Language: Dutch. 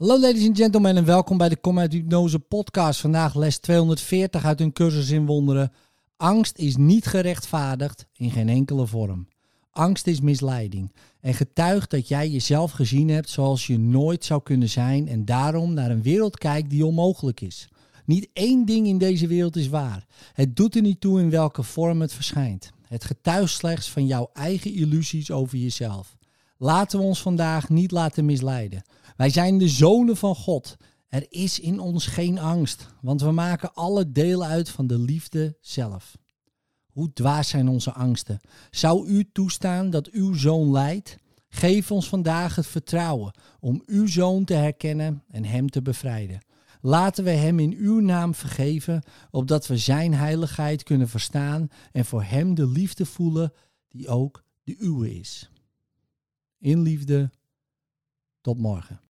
Hallo ladies and gentlemen en welkom bij de Kom uit Hypnose podcast. Vandaag les 240 uit een cursus in wonderen. Angst is niet gerechtvaardigd in geen enkele vorm. Angst is misleiding en getuigt dat jij jezelf gezien hebt zoals je nooit zou kunnen zijn en daarom naar een wereld kijkt die onmogelijk is. Niet één ding in deze wereld is waar. Het doet er niet toe in welke vorm het verschijnt. Het getuigt slechts van jouw eigen illusies over jezelf. Laten we ons vandaag niet laten misleiden. Wij zijn de zonen van God. Er is in ons geen angst, want we maken alle deel uit van de liefde zelf. Hoe dwaas zijn onze angsten? Zou u toestaan dat uw zoon lijdt? Geef ons vandaag het vertrouwen om uw zoon te herkennen en hem te bevrijden. Laten we hem in uw naam vergeven, opdat we zijn heiligheid kunnen verstaan en voor hem de liefde voelen die ook de uwe is. In liefde, tot morgen.